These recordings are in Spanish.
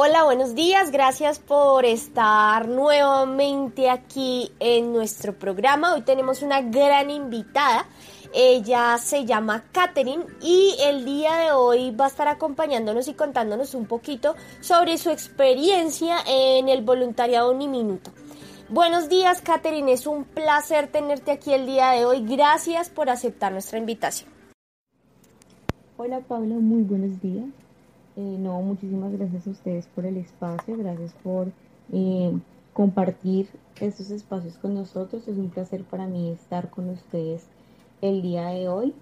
Hola, buenos días. Gracias por estar nuevamente aquí en nuestro programa. Hoy tenemos una gran invitada. Ella se llama Katherine y el día de hoy va a estar acompañándonos y contándonos un poquito sobre su experiencia en el voluntariado Uniminuto. Buenos días, Katherine. Es un placer tenerte aquí el día de hoy. Gracias por aceptar nuestra invitación. Hola, Pablo. Muy buenos días. Eh, no, muchísimas gracias a ustedes por el espacio, gracias por eh, compartir estos espacios con nosotros. Es un placer para mí estar con ustedes el día de hoy.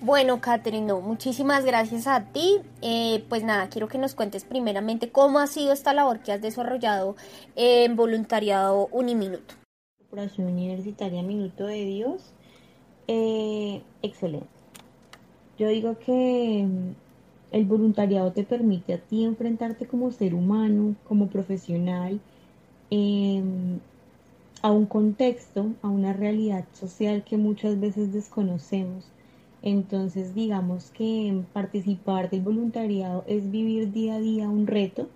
Bueno, Catherine, muchísimas gracias a ti. Eh, pues nada, quiero que nos cuentes primeramente cómo ha sido esta labor que has desarrollado en voluntariado Uniminuto. Corporación Universitaria Minuto de Dios. excelente. Yo digo que el voluntariado te permite a ti enfrentarte como ser humano, como profesional, em, a un contexto, a una realidad social que muchas veces desconocemos. Entonces, digamos que participar del voluntariado es vivir día a día un reto,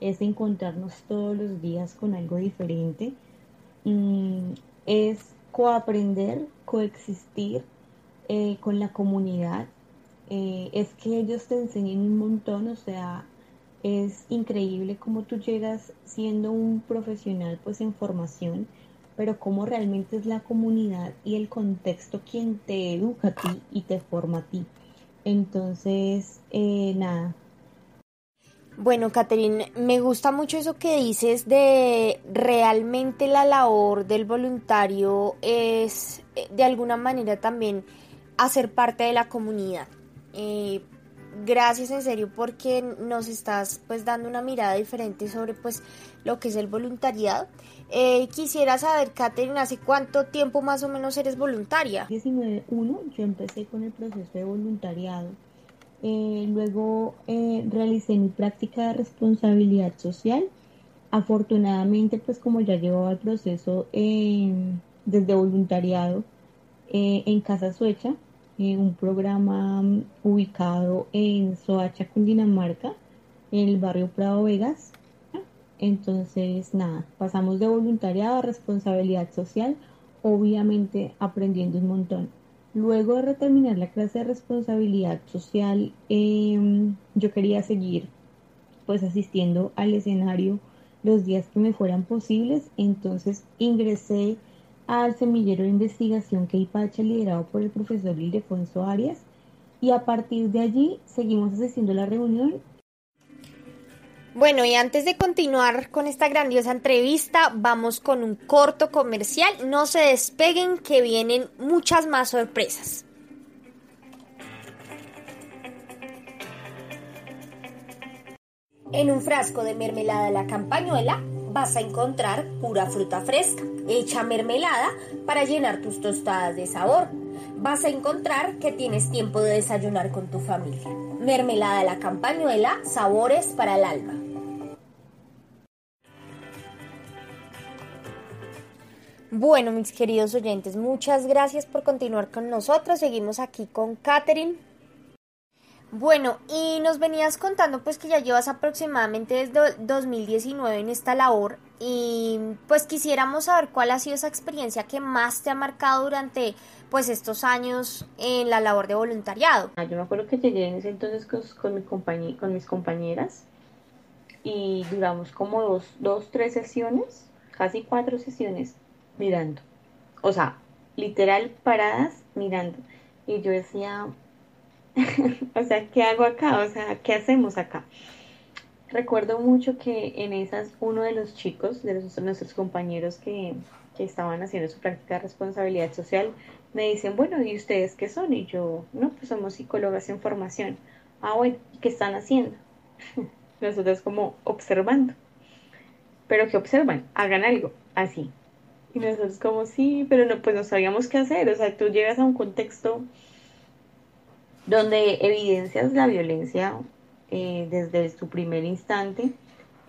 es encontrarnos todos los días con algo diferente, mm, es coaprender, coexistir eh, con la comunidad eh, es que ellos te enseñen un montón, o sea, es increíble cómo tú llegas siendo un profesional pues en formación, pero cómo realmente es la comunidad y el contexto quien te educa a ti y te forma a ti. Entonces, eh, nada. Bueno, Catherine, me gusta mucho eso que dices de realmente la labor del voluntario es eh, de alguna manera también hacer parte de la comunidad. Eh, gracias en serio porque nos estás pues dando una mirada diferente sobre pues lo que es el voluntariado. Eh, quisiera saber, Katherine, ¿hace cuánto tiempo más o menos eres voluntaria? 19.1 yo empecé con el proceso de voluntariado. Eh, luego realicé mi práctica de responsabilidad social. Afortunadamente, pues como ya llevaba el proceso desde voluntariado en Casa Suecha, un programa mm, ubicado en Soacha, Cundinamarca, en el barrio Prado Vegas. Entonces, nada, pasamos de voluntariado a responsabilidad social, obviamente aprendiendo un montón. Luego de terminar la clase de responsabilidad social, em, yo quería seguir pues asistiendo al escenario los días que me fueran posibles, entonces ingresé al semillero de investigación que IPACHE liderado por el profesor Ildefonso Arias y a partir de allí seguimos asistiendo la reunión. Bueno, y antes de continuar con esta grandiosa entrevista, vamos con un corto comercial. No se despeguen que vienen muchas más sorpresas. En un frasco de mermelada la campañuela vas a encontrar pura fruta fresca, hecha mermelada para llenar tus tostadas de sabor. Vas a encontrar que tienes tiempo de desayunar con tu familia. Mermelada de la campañuela, sabores para el alma. Bueno, mis queridos oyentes, muchas gracias por continuar con nosotros. Seguimos aquí con Katherine. Bueno, y nos venías contando pues que ya llevas aproximadamente desde 2019 en esta labor y pues quisiéramos saber cuál ha sido esa experiencia que más te ha marcado durante pues estos años en la labor de voluntariado. Ah, yo me acuerdo que llegué en ese entonces con, con mis compañeras y duramos como dos, dos, tres sesiones, casi cuatro sesiones mirando. O sea, literal paradas mirando. Y yo decía, o sea, ¿qué hago acá? O sea, ¿qué hacemos acá? Recuerdo mucho que en esas uno de los chicos, de nuestros compañeros que, que estaban haciendo su práctica de responsabilidad social, me dicen, bueno, ¿y ustedes qué son? Y yo, no, pues somos psicólogas en formación. Ah, bueno, ¿qué están haciendo? Nosotros como observando. ¿Pero qué observan? Hagan algo, así. Y nosotros como, sí, pero no, pues no sabíamos qué hacer. O sea, tú llegas a un contexto donde evidencias la violencia eh, desde su primer instante,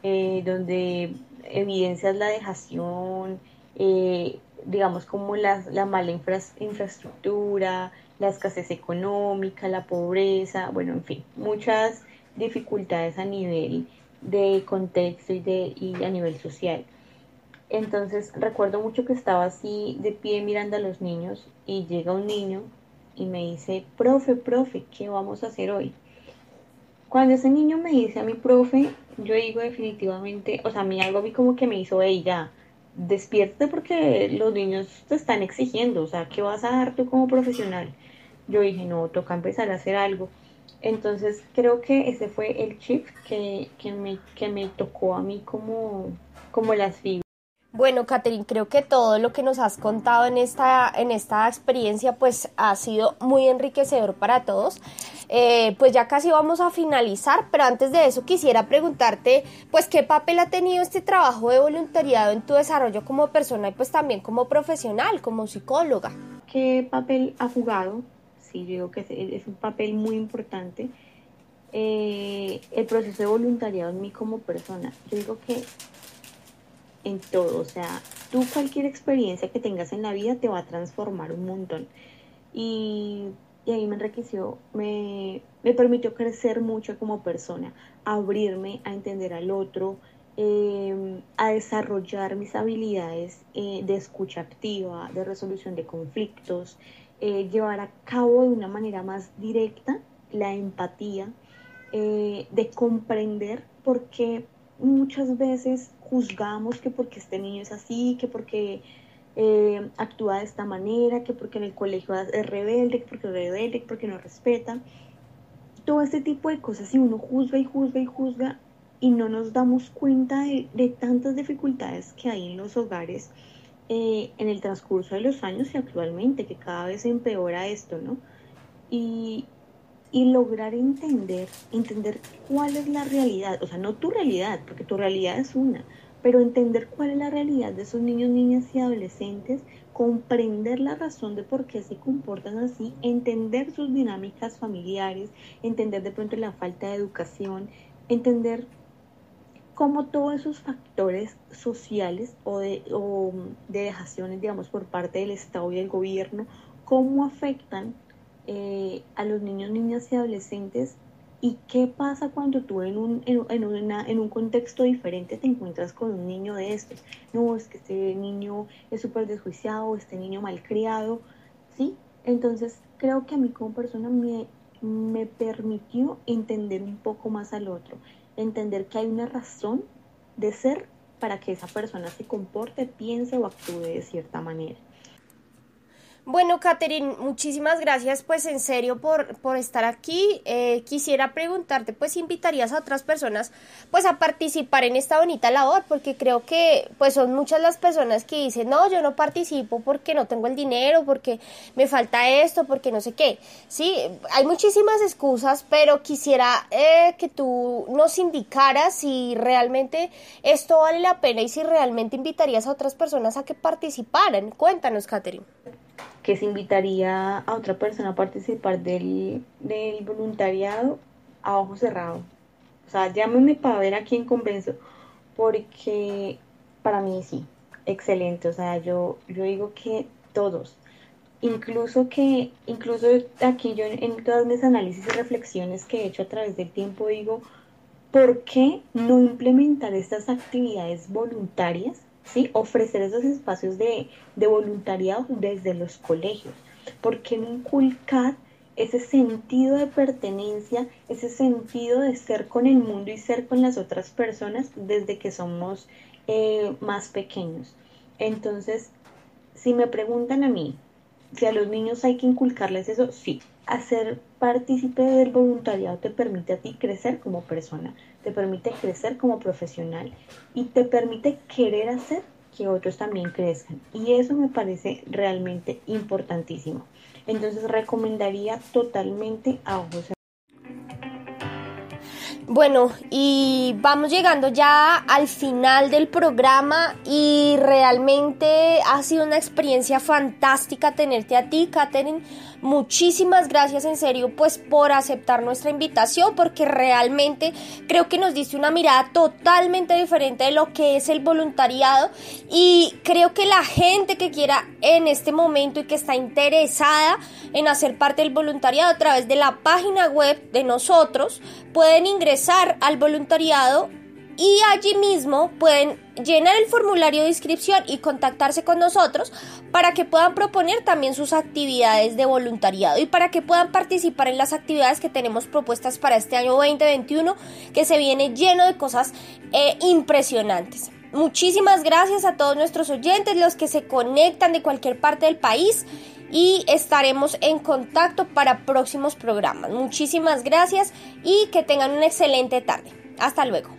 eh, donde evidencias la dejación, eh, digamos como la, la mala infraestructura, la escasez económica, la pobreza, bueno, en fin, muchas dificultades a nivel de contexto y, de, y a nivel social. Entonces recuerdo mucho que estaba así de pie mirando a los niños y llega un niño y me dice, profe, profe, ¿qué vamos a hacer hoy? Cuando ese niño me dice a mi profe, yo digo definitivamente, o sea, a mí algo a mí como que me hizo, ella, despierte porque los niños te están exigiendo, o sea, ¿qué vas a dar tú como profesional? Yo dije, no, toca empezar a hacer algo. Entonces creo que ese fue el chip que, que, me, que me tocó a mí como, como las fibras. Bueno, Catherine, creo que todo lo que nos has contado en esta, en esta experiencia pues ha sido muy enriquecedor para todos. Eh, pues ya casi vamos a finalizar, pero antes de eso quisiera preguntarte pues qué papel ha tenido este trabajo de voluntariado en tu desarrollo como persona y pues también como profesional, como psicóloga. ¿Qué papel ha jugado? Sí, yo digo que es, un papel muy importante. Eh, el proceso de voluntariado en mí como persona. Yo digo que en todo. O sea, tú cualquier experiencia que tengas en la vida te va a transformar un montón. Y, ahí me enriqueció, me, permitió crecer mucho como persona, abrirme a entender al otro, em, a desarrollar mis habilidades eh, de escucha activa, de resolución de conflictos, eh, llevar a cabo de una manera más directa la empatía, eh, de comprender por qué muchas veces juzgamos que porque este niño es así, que porque eh, actúa de esta manera, que porque en el colegio es rebelde, que porque es rebelde, que porque no respeta. Todo este tipo de cosas, si uno juzga y juzga y juzga y no nos damos cuenta de, tantas dificultades que hay en los hogares eh, en el transcurso de los años y actualmente, que cada vez empeora esto, ¿no? Y, y lograr entender, entender cuál es la realidad, o sea, no tu realidad, porque tu realidad es una, pero entender cuál es la realidad de esos niños, niñas y adolescentes, comprender la razón de por qué se comportan así, entender sus dinámicas familiares, entender de pronto la falta de educación, entender cómo todos esos factores sociales o de, o de dejaciones, digamos, por parte del Estado y del gobierno, cómo afectan eh, a los niños, niñas y adolescentes y qué pasa cuando tú en un, en, una, en un contexto diferente te encuentras con un niño de estos. No, es que este niño es súper desjuiciado, este niño malcriado, ¿sí? Entonces creo que a mí como persona me, me permitió entender un poco más al otro, entender que hay una razón de ser para que esa persona se comporte, piense o actúe de cierta manera. Bueno, Catherine, muchísimas gracias, pues en serio por, por estar aquí. Eh, quisiera preguntarte, pues invitarías a otras personas, pues a participar en esta bonita labor, porque creo que, pues son muchas las personas que dicen, no, yo no participo porque no tengo el dinero, porque me falta esto, porque no sé qué. Sí, hay muchísimas excusas, pero quisiera eh, que tú nos indicaras si realmente esto vale la pena y si realmente invitarías a otras personas a que participaran. Cuéntanos, Catherine que se invitaría a otra persona a participar del, voluntariado a ojo cerrado. O sea, llámenme para ver a quién convenzo, porque para mí sí, excelente. O sea, yo, yo digo que todos, incluso que, incluso aquí yo en todas mis análisis y reflexiones que he hecho a través del tiempo digo, ¿por qué no implementar estas actividades voluntarias ¿sí? Ofrecer esos espacios de, voluntariado desde los colegios. porque no inculcar ese sentido de pertenencia, ese sentido de ser con el mundo y ser con las otras personas desde que somos eh, más pequeños? Entonces, si me preguntan a mí, si a los niños hay que inculcarles eso, sí. Hacer partícipe del voluntariado te permite a ti crecer como persona, te permite crecer como profesional y te permite querer hacer que otros también crezcan. Y eso me parece realmente importantísimo. Entonces recomendaría totalmente a ojos bueno, y vamos llegando ya al final del programa y realmente ha sido una experiencia fantástica tenerte a ti, Katherine. Muchísimas gracias en serio pues por aceptar nuestra invitación porque realmente creo que nos diste una mirada totalmente diferente de lo que es el voluntariado y creo que la gente que quiera en este momento y que está interesada en hacer parte del voluntariado a través de la página web de nosotros pueden ingresar al voluntariado y allí mismo pueden llenar el formulario de inscripción y contactarse con nosotros para que puedan proponer también sus actividades de voluntariado y para que puedan participar en las actividades que tenemos propuestas para este año 2021 que se viene lleno de cosas eh, impresionantes. Muchísimas gracias a todos nuestros oyentes, los que se conectan de cualquier parte del país y estaremos en contacto para próximos programas. Muchísimas gracias y que tengan una excelente tarde. Hasta luego.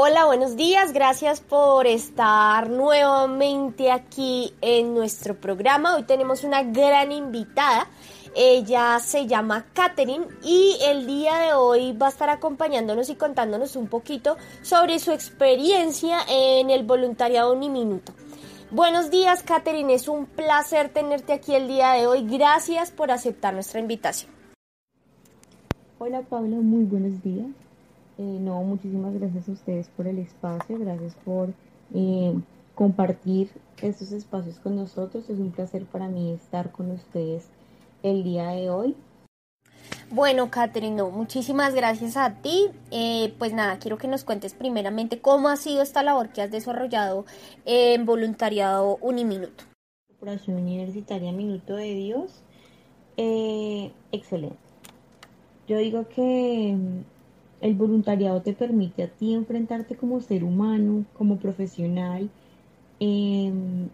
Hola, buenos días. Gracias por estar nuevamente aquí en nuestro programa. Hoy tenemos una gran invitada. Ella se llama Katherine y el día de hoy va a estar acompañándonos y contándonos un poquito sobre su experiencia en el voluntariado Uniminuto. Buenos días, Katherine. Es un placer tenerte aquí el día de hoy. Gracias por aceptar nuestra invitación. Hola, Pablo. Muy buenos días. Eh, no, muchísimas gracias a ustedes por el espacio, gracias por eh, compartir estos espacios con nosotros. Es un placer para mí estar con ustedes el día de hoy. Bueno, Catherine, muchísimas gracias a ti. Eh, pues nada, quiero que nos cuentes primeramente cómo ha sido esta labor que has desarrollado en voluntariado Uniminuto. Corporación Universitaria Minuto de Dios. excelente. Yo digo que el voluntariado te permite a ti enfrentarte como ser humano, como profesional, em,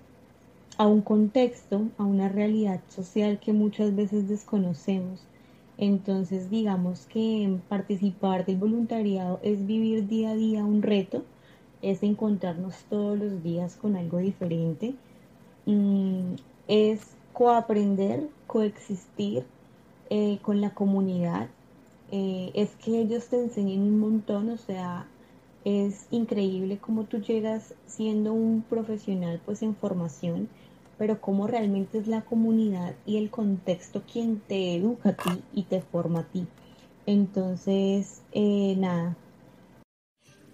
a un contexto, a una realidad social que muchas veces desconocemos. Entonces, digamos que participar del voluntariado es vivir día a día un reto, es encontrarnos todos los días con algo diferente, mm, es coaprender, coexistir eh, con la comunidad, eh, es que ellos te enseñen un montón, o sea, es increíble cómo tú llegas siendo un profesional pues en formación, pero cómo realmente es la comunidad y el contexto quien te educa a ti y te forma a ti. Entonces, eh, nada.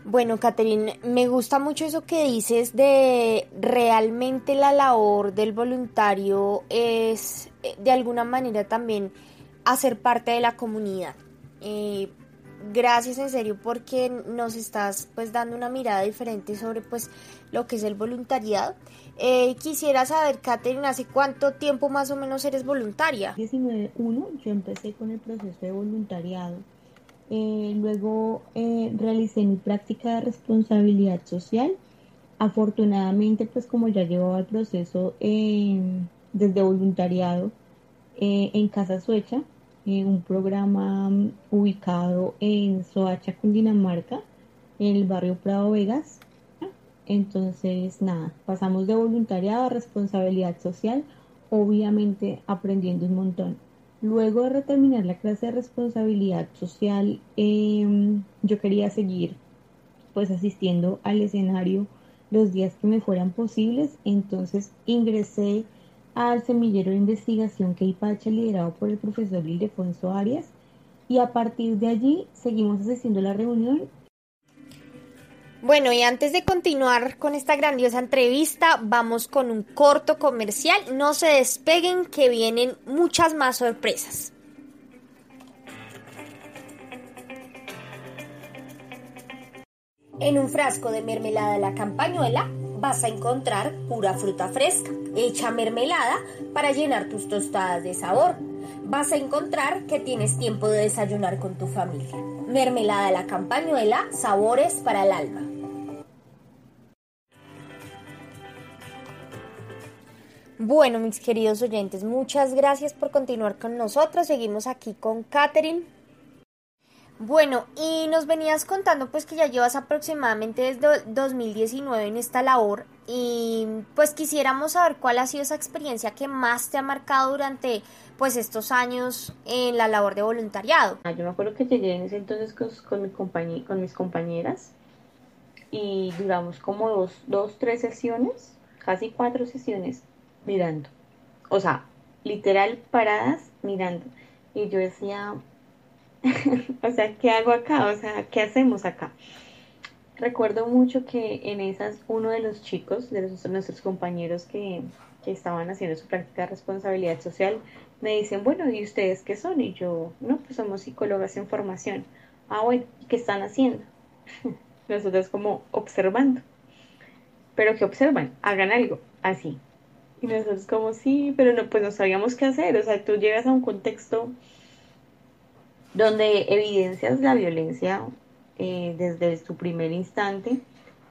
Bueno, Catherine, me gusta mucho eso que dices de realmente la labor del voluntario es eh, de alguna manera también hacer parte de la comunidad. Eh, gracias en serio porque nos estás pues dando una mirada diferente sobre pues lo que es el voluntariado. Eh, quisiera saber, Katherine, ¿hace cuánto tiempo más o menos eres voluntaria? 19.1 yo empecé con el proceso de voluntariado. Eh, luego realicé mi práctica de responsabilidad social. Afortunadamente, pues como ya llevaba el proceso desde voluntariado en Casa Suecha, un programa ubicado en Soacha, Cundinamarca, en el barrio Prado Vegas. Entonces, nada, pasamos de voluntariado a responsabilidad social, obviamente aprendiendo un montón. Luego de terminar la clase de responsabilidad social, em, yo quería seguir pues asistiendo al escenario los días que me fueran posibles, entonces ingresé al semillero de investigación que IPACHE liderado por el profesor Ildefonso Arias y a partir de allí seguimos a la reunión. Bueno, y antes de continuar con esta grandiosa entrevista, vamos con un corto comercial. No se despeguen que vienen muchas más sorpresas. En un frasco de mermelada la campañuela vas a encontrar pura fruta fresca, hecha mermelada para llenar tus tostadas de sabor. Vas a encontrar que tienes tiempo de desayunar con tu familia. Mermelada la campañuela, sabores para el alma. Bueno, mis queridos oyentes, muchas gracias por continuar con nosotros. Seguimos aquí con Katherine bueno, y nos venías contando pues que ya llevas aproximadamente desde 2019 en esta labor y pues quisiéramos saber cuál ha sido esa experiencia que más te ha marcado durante pues estos años en la labor de voluntariado. Ah, yo me acuerdo que llegué en ese entonces con, con mis compañeras y duramos como dos, dos, tres sesiones, casi cuatro sesiones mirando. O sea, literal paradas mirando. Y yo decía, o sea, ¿qué hago acá? O sea, ¿qué hacemos acá? Recuerdo mucho que en esas uno de los chicos, de nuestros compañeros que, que estaban haciendo su práctica de responsabilidad social, me dicen, bueno, ¿y ustedes qué son? Y yo, no, pues somos psicólogas en formación. Ah, bueno, ¿qué están haciendo? Nosotros como observando. Pero ¿qué observan? Hagan algo, así. Y nosotros como, sí, pero no, pues no sabíamos qué hacer. O sea, tú llegas a un contexto donde evidencias la violencia eh, desde su primer instante,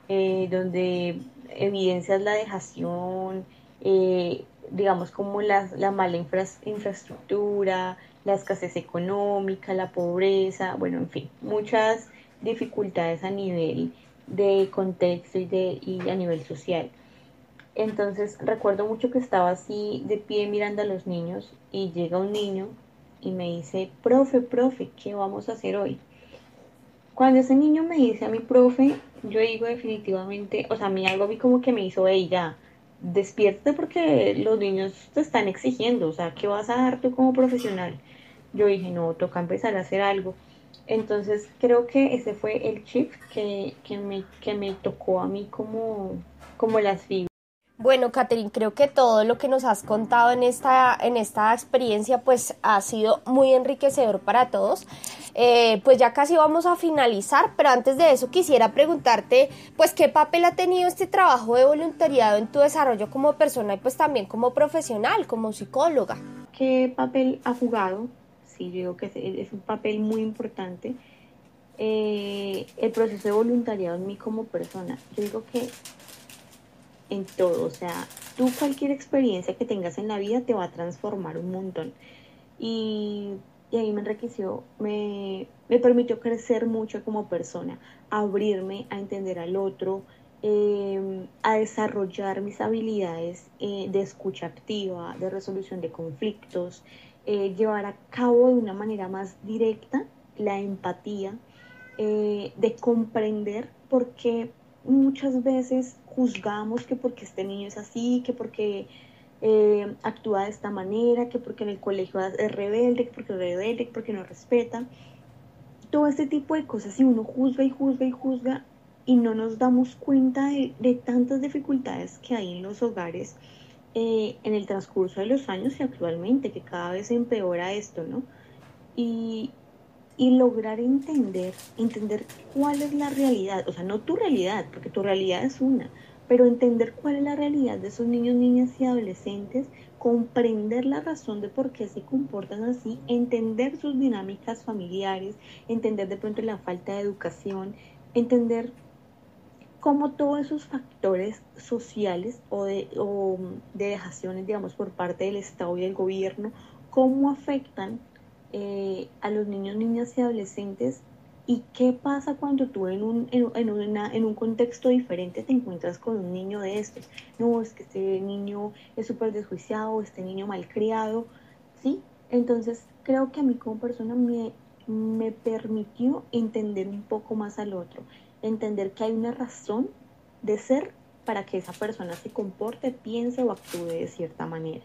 eh, donde evidencias la dejación, eh, digamos como la, la mala infraestructura, la escasez económica, la pobreza, bueno, en fin, muchas dificultades a nivel de contexto y, de, y a nivel social. Entonces recuerdo mucho que estaba así de pie mirando a los niños y llega un niño y me dice, profe, profe, ¿qué vamos a hacer hoy? Cuando ese niño me dice a mi profe, yo digo definitivamente, o sea, a mí algo mí como que me hizo, ella despierte porque los niños te están exigiendo, o sea, ¿qué vas a dar tú como profesional? Yo dije, no, toca empezar a hacer algo. Entonces creo que ese fue el chip que, que, me, que me tocó a mí como, como las fibras. Bueno, Catherine, creo que todo lo que nos has contado en esta, en esta experiencia pues ha sido muy enriquecedor para todos. Eh, pues ya casi vamos a finalizar, pero antes de eso quisiera preguntarte pues qué papel ha tenido este trabajo de voluntariado en tu desarrollo como persona y pues también como profesional, como psicóloga. ¿Qué papel ha jugado? Sí, yo digo que es un papel muy importante. Eh, el proceso de voluntariado en mí como persona. Yo digo que en todo. O sea, tú cualquier experiencia que tengas en la vida te va a transformar un montón. Y, ahí me enriqueció, me, permitió crecer mucho como persona, abrirme a entender al otro, em, a desarrollar mis habilidades eh, de escucha activa, de resolución de conflictos, eh, llevar a cabo de una manera más directa la empatía, eh, de comprender por qué muchas veces juzgamos que porque este niño es así, que porque eh, actúa de esta manera, que porque en el colegio es rebelde, que porque es rebelde, que porque no respeta. Todo este tipo de cosas, y uno juzga y juzga y juzga y no nos damos cuenta de, tantas dificultades que hay en los hogares eh, en el transcurso de los años y actualmente, que cada vez empeora esto, ¿no? Y, y lograr entender, entender cuál es la realidad, o sea, no tu realidad, porque tu realidad es una, pero entender cuál es la realidad de esos niños, niñas y adolescentes, comprender la razón de por qué se comportan así, entender sus dinámicas familiares, entender de pronto la falta de educación, entender cómo todos esos factores sociales o de, o de dejaciones, digamos, por parte del Estado y del gobierno, cómo afectan eh, a los niños, niñas y adolescentes y qué pasa cuando tú en un, en, en un contexto diferente te encuentras con un niño de estos. No, es que este niño es súper desjuiciado, este niño malcriado, ¿sí? Entonces creo que a mí como persona me, me permitió entender un poco más al otro, entender que hay una razón de ser para que esa persona se comporte, piense o actúe de cierta manera.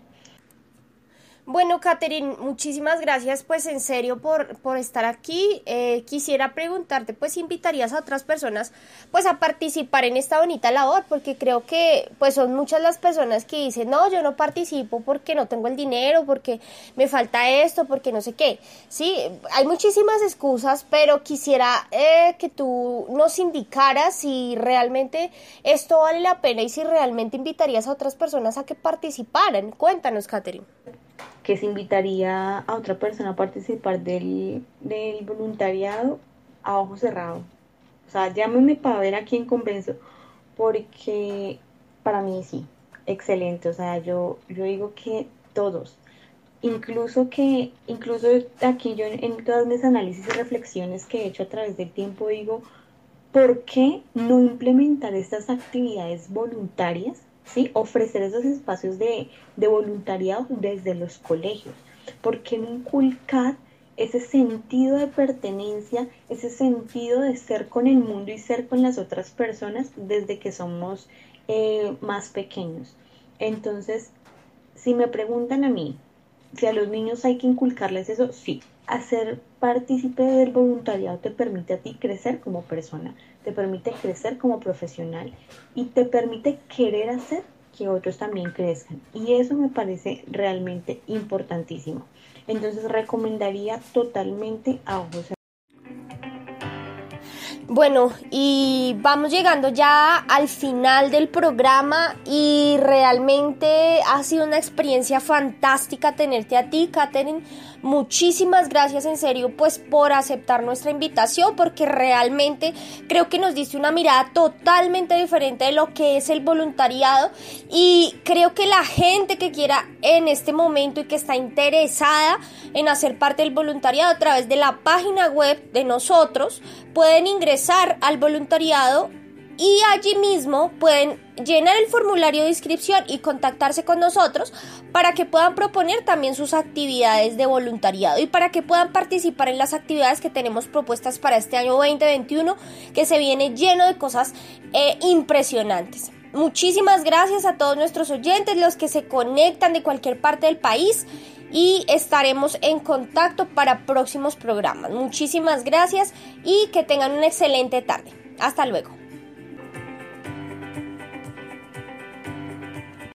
Bueno, Catherine, muchísimas gracias, pues en serio por, por estar aquí. Eh, quisiera preguntarte, pues, si invitarías a otras personas, pues, a participar en esta bonita labor, porque creo que, pues, son muchas las personas que dicen, no, yo no participo porque no tengo el dinero, porque me falta esto, porque no sé qué. Sí, hay muchísimas excusas, pero quisiera eh, que tú nos indicaras si realmente esto vale la pena y si realmente invitarías a otras personas a que participaran. Cuéntanos, Catherine que se invitaría a otra persona a participar del, voluntariado a ojo cerrado. O sea, llámenme para ver a quién convenzo, porque para mí sí, excelente. O sea, yo, yo digo que todos, incluso que, incluso aquí yo en todas mis análisis y reflexiones que he hecho a través del tiempo digo, ¿por qué no implementar estas actividades voluntarias ¿sí? Ofrecer esos espacios de, voluntariado desde los colegios. porque no inculcar ese sentido de pertenencia, ese sentido de ser con el mundo y ser con las otras personas desde que somos eh, más pequeños? Entonces, si me preguntan a mí, si a los niños hay que inculcarles eso, sí, hacer partícipe del voluntariado te permite a ti crecer como persona, te permite crecer como profesional y te permite querer hacer que otros también crezcan. Y eso me parece realmente importantísimo. Entonces recomendaría totalmente a ojos bueno, y vamos llegando ya al final del programa y realmente ha sido una experiencia fantástica tenerte a ti, Katherine. Muchísimas gracias en serio pues por aceptar nuestra invitación porque realmente creo que nos diste una mirada totalmente diferente de lo que es el voluntariado. Y creo que la gente que quiera en este momento y que está interesada en hacer parte del voluntariado a través de la página web de nosotros pueden ingresar al voluntariado y allí mismo pueden llenar el formulario de inscripción y contactarse con nosotros para que puedan proponer también sus actividades de voluntariado y para que puedan participar en las actividades que tenemos propuestas para este año 2021 que se viene lleno de cosas eh, impresionantes. Muchísimas gracias a todos nuestros oyentes, los que se conectan de cualquier parte del país y estaremos en contacto para próximos programas. Muchísimas gracias y que tengan una excelente tarde. Hasta luego.